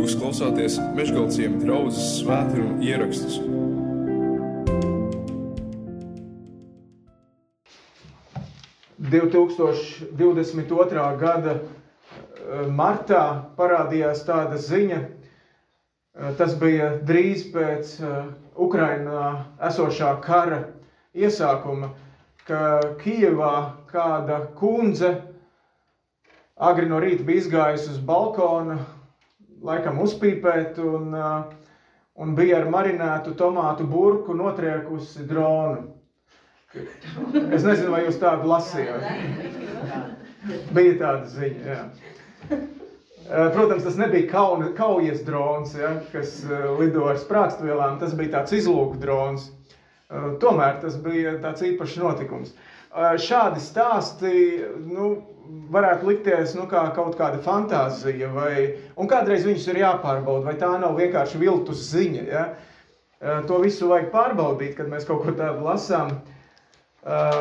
Jūs klausāties Meškāļu draugas svētkrājuma ierakstus. ...2022. gada eh, martā parādījās tāda ziņa, eh, tas bija drīz pēc eh, Ukrainā esošā kara iesākuma, ka Kijevā kāda kundze agri no rīta bija izgājusi uz balkona, laikam uzpīpēt, un, un bija ar marinētu tomātu burku notriekusi dronu. Es nezinu, vai jūs tādu lasījāt. Bija tāda ziņa, jā. Protams, tas nebija kauna, kaujas drons, ja, kas lido ar sprākstvielām, tas bija tāds izlūku drons. Tomēr tas bija tāds īpašs notikums. Šādi stāsti, nu, varētu likties nu, kā kaut kāda fantāzija, vai, un kādreiz viņus ir jāpārbauda, vai tā nav vienkārši viltus ziņa. Ja? Eh, to visu vajag pārbaudīt, kad mēs kaut ko tādu lasām. Eh,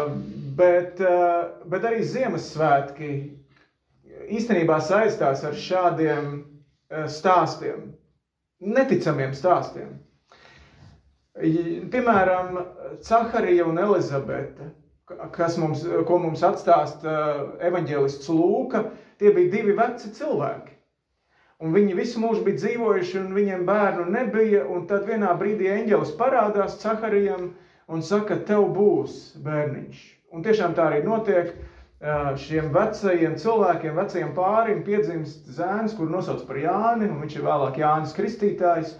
bet, eh, bet arī Ziemassvētki īstenībā saistās ar šādiem stāstiem, neticamiem stāstiem. Piemēram, Caharija un Elizabete kas mums, ko mums atstāsta evaņģēlists Lūka, tie bija divi veci cilvēki. Un viņi visu mūžu bija dzīvojuši, un viņiem bērnu nebija. Tad vienā brīdī eņģelis parādās Caharijam un saka, tev būs bērniņš. Un tiešām tā arī notiek. Šiem vecajiem cilvēkiem, vecajiem pārim piedzimst zēns, kur nosauc par Jāni, un viņš ir vēlāk Jānis Kristītājs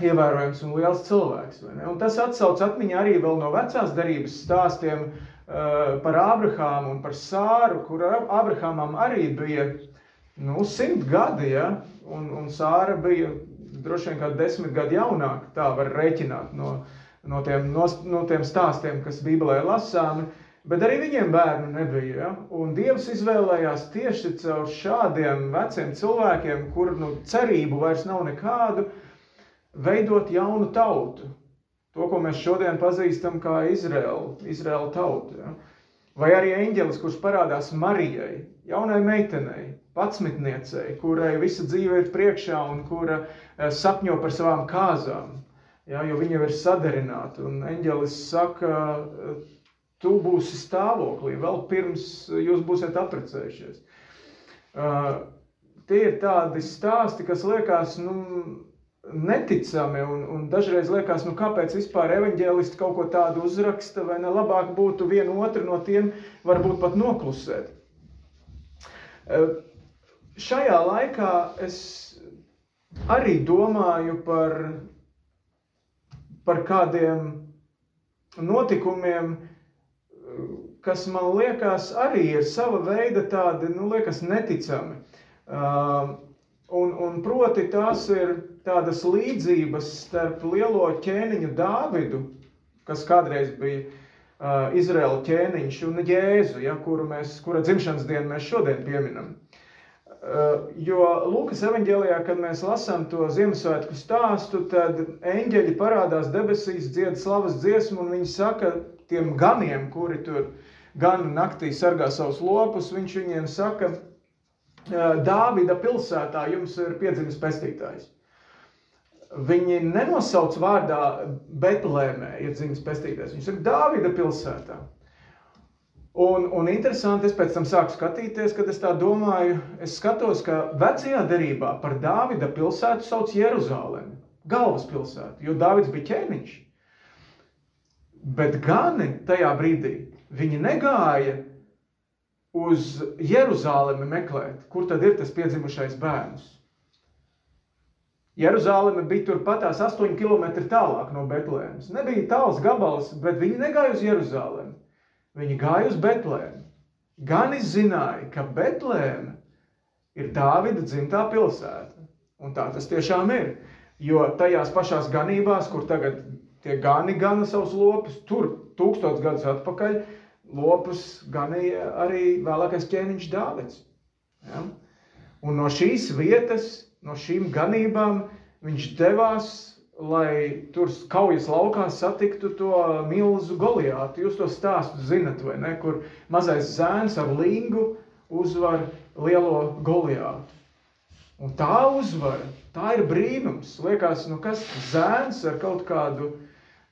ievērojams un liels cilvēks. Un tas atsauc atmiņā arī no vecās darības stāstiem uh, par Ābrahāmu un par Sāru, kur Ābrahamam arī bija nu, simt gadi, ja? un, un Sāra bija droši vien kā desmit gadi jaunāka, tā var rēķināt no, no, tiem, no, no tiem stāstiem, kas Bībelē lasāmi. Bet arī viņiem bērnu nebija. Ja? Un Dievs izvēlējās tieši caur šādiem veciem cilvēkiem, kur nu, cerību vairs nav nekādu, uh, veidot jaunu tautu. To, ko mēs šodien pazīstam kā Izraelu, Izraela tautu. Ja? Vai arī eņģelis, kurš parādās Marijai, jaunai meitenei, patsmitniecei, kurai visa dzīve ir priekšā un kura eh, sapņo par savām kāzām. Ja, jo viņa ir sadarināta. Un eņģelis saka, tu būsi stāvoklī vēl pirms jūs būsiet apprecējušies. Uh, tie ir tādi stāsti, kas liekas, nu, neticami. Un, un dažreiz liekas, nu, kāpēc vispār evanģēlisti kaut ko tādu uzraksta, vai ne labāk būtu vienu otru no tiem varbūt pat noklusēt. E, šajā laikā es arī domāju par, par kādiem notikumiem, kas man liekas arī ir sava veida tādi, nu, liekas neticami. Uh, un, un proti tās ir tādas līdzības starp lielo ķēniņu Dāvidu, kas kādreiz bija uh, Izraela ķēniņš, un Jēzu, ja, kuru mēs, kura dzimšanas dienu mēs šodien pieminam. Uh, jo Lūkas evanģēlijā, kad mēs lasām to Ziemassvētku stāstu, tad eņģeļi parādās debesīs, dzied slavas dziesmu, un viņi saka tiem ganiem, kuri tur gan naktī sargā savus lopus, viņš viņiem saka, Dāvida pilsētā jums ir piedzimis pestītājs. Viņi nenosauc vārdā Betlēmē, ir dzimis pestītājs. Viņš ir Dāvida pilsētā. Un, un interesanti, es pēc tam sāku skatīties, kad es tā domāju, es skatos, ka vecajā derībā par Dāvida pilsētu sauc Jeruzalemi, galvaspilsētu, jo Dāvids bija ķēniņš. Bet gani tajā brīdī, viņi negāja uz Jeruzalemi meklēt, kur tad ir tas piedzimušais bērns. Jeruzaleme bija turpatās 8 km tālāk no Betlēmas. Nebija tāls gabals, bet viņi negāja uz Jeruzalemi. Viņi gāja uz Betlēmu. Gan izzināja, ka Betlēma ir Dāvida dzimtā pilsēta. Un tā tas tiešām ir. Jo tajās pašās ganībās, kur tagad tie gani gana savus lopus, tur tūkstots gadus atpakaļ, lopus ganīja arī vēlākais ķēniņš Dāvids. Ja? Un no šīs vietas, no šīm ganībām viņš devās, lai tur kaujas laukā satiktu to milzu Goliātu. Jūs to stāstu zinat, vai ne? Kur mazais zēns ar lingu uzvar lielo Goliātu. Un tā uzvara, tā ir brīnums. Liekas, nu kas zēns ar kaut kādu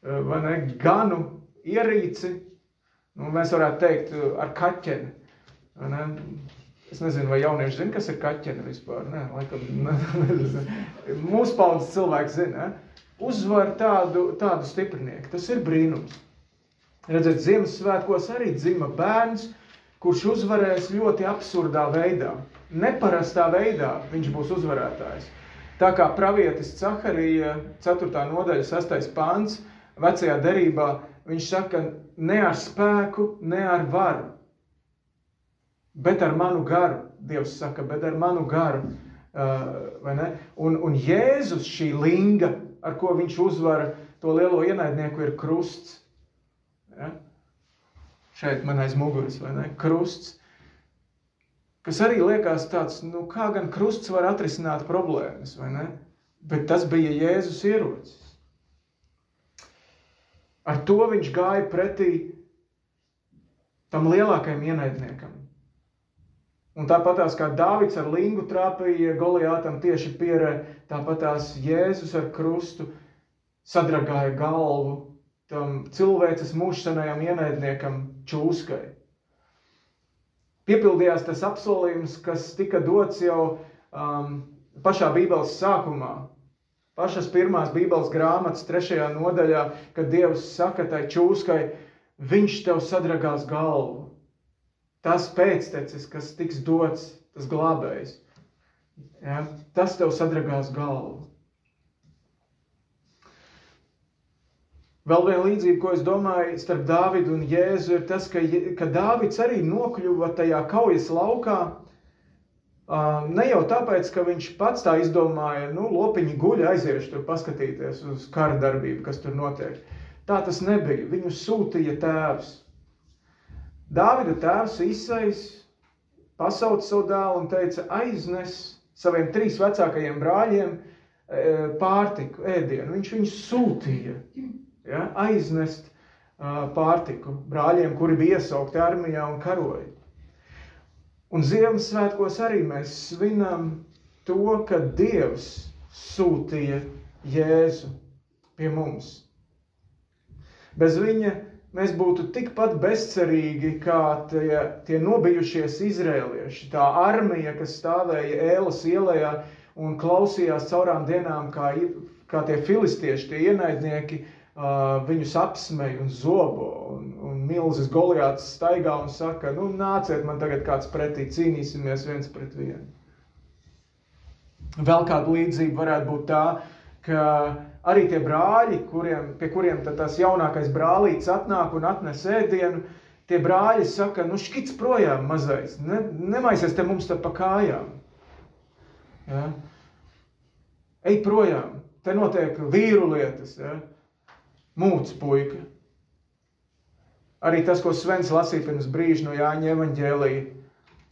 vai ne, ganu ierīci, nu, mēs varētu teikt ar kaķeni. Ne? Es nezinu, vai jaunieši zina, kas ir kaķene vispār. Nē, laikam, ne, mūsu paudzes cilvēki zina. Ne? Uzvar tādu, tādu stiprinieku. Tas ir brīnums. Redzēt, Ziemassvētkos arī dzima bērns, kurš uzvarēs ļoti absurdā veidā. Neparastā veidā viņš būs uzvarētājs. Tā kā pravietis Caharija 4. nodaļa 6. pants vecajā derībā, viņš saka, ne ar spēku, ne ar varu, bet ar manu garu. Dievs saka, bet ar manu garu. Uh, un, un Jēzus šī linga, ar ko viņš uzvara to lielo ienaidnieku, ir krusts. Ja? Šeit man aiz muguras, vai ne? Krusts. Kas arī liekas tāds, nu kā gan krusts var atrisināt problēmas, vai ne? Bet tas bija Jēzus ierocis. Ar to viņš gāja pretī tam lielākajam ienaidniekam. Un tāpatās kā Dāvids ar lingu trāpīja Goliātam tieši pierē, tāpatās Jēzus ar krustu sadragāja galvu tam cilvēces mūžsanajam ienaidniekam čūskai. Piepildījās tas apsolījums, kas tika dots jau um, pašā Bībeles sākumā, pašas pirmās Bībeles grāmatas trešajā nodaļā, kad Dievs saka tai čūskai, viņš tev sadragās galvu tas pēctecis, kas tiks dots, tas glābējs, ja, tas tev sadragās galvu. Vēl viena līdzība, ko es domāju starp Dāvidu un Jēzu, ir tas, ka, ka Dāvids arī nokļuva tajā kaujas laukā. Ne jau tāpēc, ka viņš pats tā izdomāja, nu, lopiņi guļ, aiziešu tur paskatīties uz kara darbību, kas tur notiek. Tā tas nebija. Viņu sūtīja tēvs. Dāvida tēvs Isais pasauca savu dēlu un teica, aiznes saviem trīs vecākajiem brāļiem e, pārtiku, ēdienu. Viņš viņus sūtīja ja, aiznest pārtiku brāļiem, kuri bija iesaukti armijā un karoja. Un Ziemassvētkos arī mēs svinam to, ka Dievs sūtīja Jēzu pie mums. Bez viņa mēs būtu tikpat bezcerīgi kā tie, tie nobijušies izrēlieši, tā armija, kas stāvēja ēlas ielā un klausījās caurām dienām, kā, kā tie filistieši, tie ienaidnieki, uh, viņus apsmēja un zobo. Un, un milzis Goliāts staigā un saka, nu nāciet man tagad kāds pretī, cīnīsimies viens pret vienu. Vēl kāda līdzība varētu būt tā, ka arī tie brāļi, kuriem, pie kuriem tas jaunākais brālītis atnāk un atnes ēdienu, tie brāļi saka, nu škits projām mazais, ne, nemaisies te mums te pa kājām. Ja? Ej projām, te notiek vīru lietas, ja? Mūts puika. Arī tas, ko Svens lasīja pirms brīža no Jāņa evaņģēlija,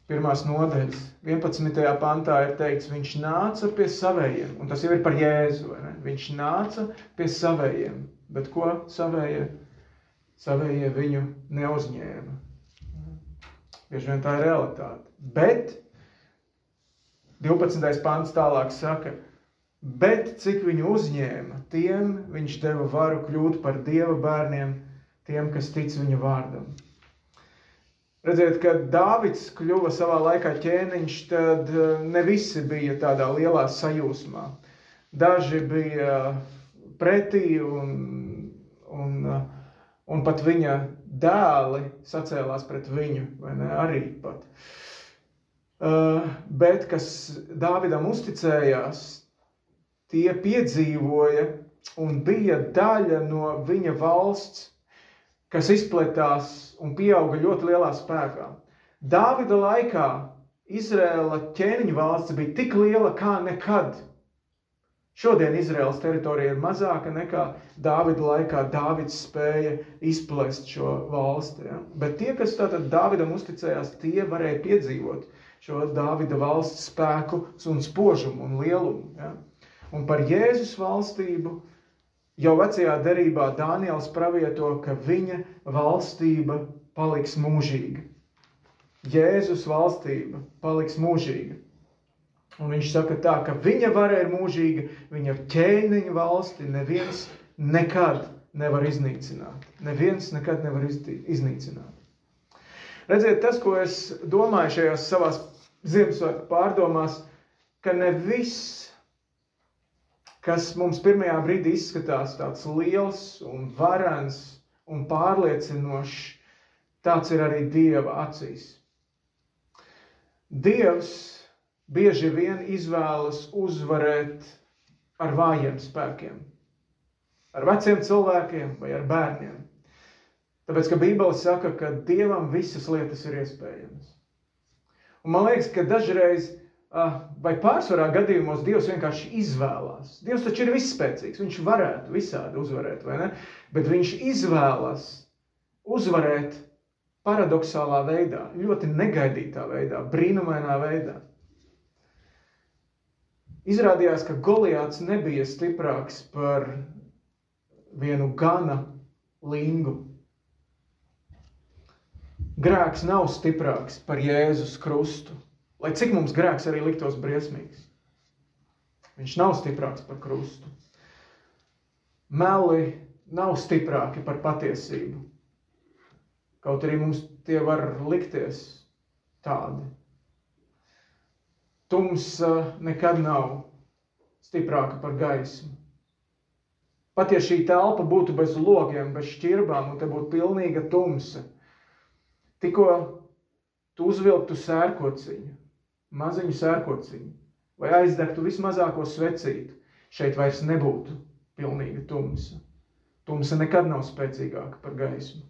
pirmās nodaļas, 11. pantā ir teikts, viņš nāca pie savējiem, un tas jau ir par Jēzu, vai ne? Viņš nāca pie savējiem, bet ko savējie? Savējie viņu neuzņēma. Bieži vien tā ir realitāte. Bet 12. pants tālāk saka, bet cik viņu uzņēma, tiem viņš deva varu kļūt par Dieva bērniem, tiem, kas tic viņa vārdam. Redziet, kad Dāvids kļuva savā laikā ķēniņš, tad eh, ne visi bija tādā lielā sajūsmā. Daži bija pretī un, un, eh, un pat viņa dēli sacēlās pret viņu, vai ne, arī pat. Uh, bet, kas Dāvidam uzticējās, tie piedzīvoja un bija daļa no viņa valsts, kas izplatās un pieauga ļoti lielā spēkā. Dāvida laikā Izraela ķēniņa valsts bija tik liela kā nekad. Šodien Izraels teritorija ir mazāka nekā Dāvida laikā. Dāvids spēja izplest šo valsti. Ja? Bet tie, kas tātad Dāvidam uzticējās, tie varēja piedzīvot šo Dāvida valsts spēku un spožumu un lielumu. Ja? Un par Jēzus valstību Jau vecajā derībā Dāniels pravieto, ka viņa valstība paliks mūžīga. Jēzus valstība paliks mūžīga. Un viņš saka tā, ka viņa vara ir mūžīga, viņa ķēniņa valsti neviens nekad nevar iznīcināt. Neviens nekad nevar iznīcināt. Redziet, tas, ko es domāju šajās savās Ziemassvētku pārdomās, ka ne viss, kas mums pirmajā brīdī izskatās tāds liels un varens un pārliecinošs, tāds ir arī Dieva acīs. Dievs bieži vien izvēlas uzvarēt ar vājiem spēkiem, ar veciem cilvēkiem vai ar bērniem. Tāpēc, ka Bībele saka, ka Dievam visas lietas ir iespējamas. Un man liekas, ka dažreiz vai pārsvarā gadījumos Dievs vienkārši izvēlās. Dievs taču ir visspēcīgs, viņš varētu visādi uzvarēt, vai ne? Bet viņš izvēlas uzvarēt paradoxālā veidā, ļoti negaidītā veidā, brīnumainā veidā. Izrādījās, ka Goliāts nebija stiprāks par vienu gana lingu. Grēks nav stiprāks par Jēzus krustu, lai cik mums grēks arī liktos briesmīgs. Viņš nav stiprāks par krustu. Meli nav stiprāki par patiesību. Kaut arī mums tie var likties tādi. Tumsa nekad nav stiprāka par gaismu. Pat ja šī telpa būtu bez logiem, bez šķirbām, un te būtu pilnīga tumsa, tikko tu uzvilktu sērkociņu, maziņu sērkociņu, vai aizdegtu vismazāko svecītu, šeit vairs nebūtu pilnīga tumsa. Tumsa nekad nav spēcīgāka par gaismu.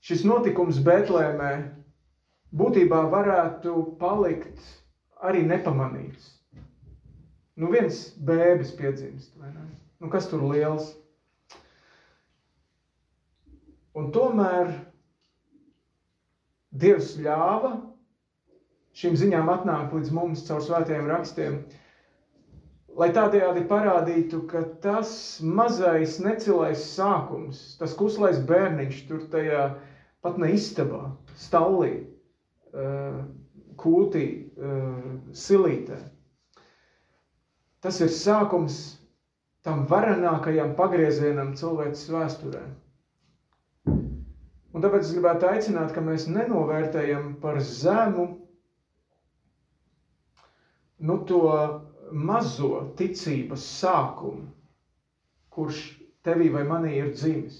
Šis notikums Betlēmē būtībā varētu palikt arī nepamanīts. Nu, viens bēbis piedzimst, vai ne? Nu, kas tur liels? Un tomēr Dievs ļāva šīm ziņām atnākt līdz mums caur svētajiem rakstiem, lai tādējādi parādītu, ka tas mazais necilais sākums, tas kuslais bērniņš tur tajā pat ne istabā, stallī, Eh, kūtī, eh, silītē. Tas ir sākums tam varenākajam pagriezienam cilvēces vēsturē. Un tāpēc es gribētu aicināt, ka mēs nenovērtējam par zemu nu, to mazo ticības sākumu, kurš tevī vai manī ir dzimis.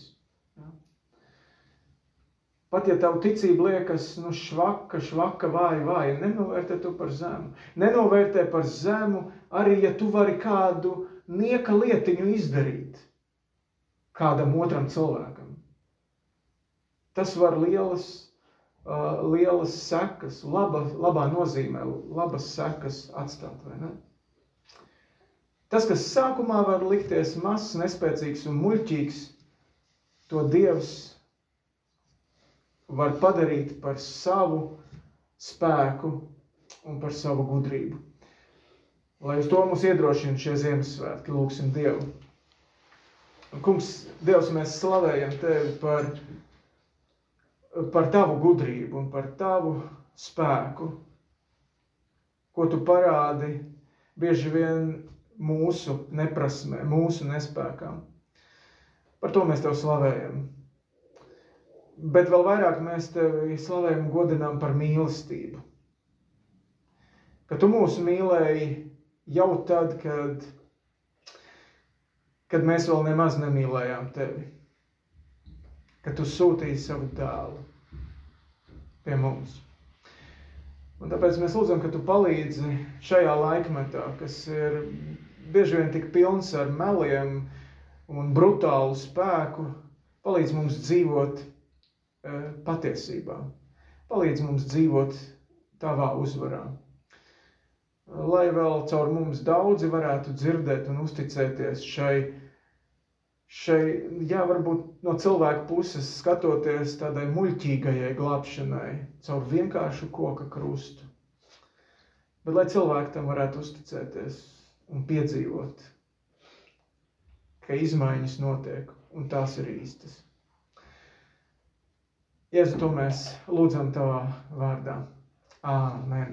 Pat ja tavu ticība liekas, nu, švaka, švaka, vāja, vāja, nenovērtē to par zemu. Nenovērtē par zemu arī, ja tu vari kādu nieka lietiņu izdarīt kādam otram cilvēkam. Tas var lielas, uh, lielas sekas, laba, labā nozīmē, labas sekas atstāt, vai ne? Tas, kas sākumā var likties mazs, nespēcīgs un muļķīgs, to Dievs var padarīt par savu spēku un par savu gudrību. Lai uz to mums iedrošina šie Ziemassvētki, lūgsim Dievu. Un, kungs, Dievs, mēs slavējam Tevi par, par Tavu gudrību un par Tavu spēku, ko Tu parādi bieži vien mūsu neprasmē, mūsu nespēkām. Par to mēs Tev slavējam. Bet vēl vairāk mēs tevi slavējam un godinām par mīlestību. Ka tu mūs mīlēji jau tad, kad, kad mēs vēl nemaz nemīlējām tevi. Kad tu sūtīji savu dēlu pie mums. Un tāpēc mēs lūdzam, ka tu palīdzi šajā laikmetā, kas ir bieži vien tik pilns ar meliem un brutālu spēku, palīdz mums dzīvot Eh, patiesībā. Palīdz mums dzīvot tavā uzvarā. Lai vēl caur mums daudzi varētu dzirdēt un uzticēties šai, šai jā, varbūt no cilvēka puses skatoties tādai muļķīgajai glābšanai, caur vienkāršu koka krustu. Bet lai cilvēki tam varētu uzticēties un piedzīvot, ka izmaiņas notiek un tās ir īstas. Jēzu, to mēs lūdzam Tavā vārdā. Āmen.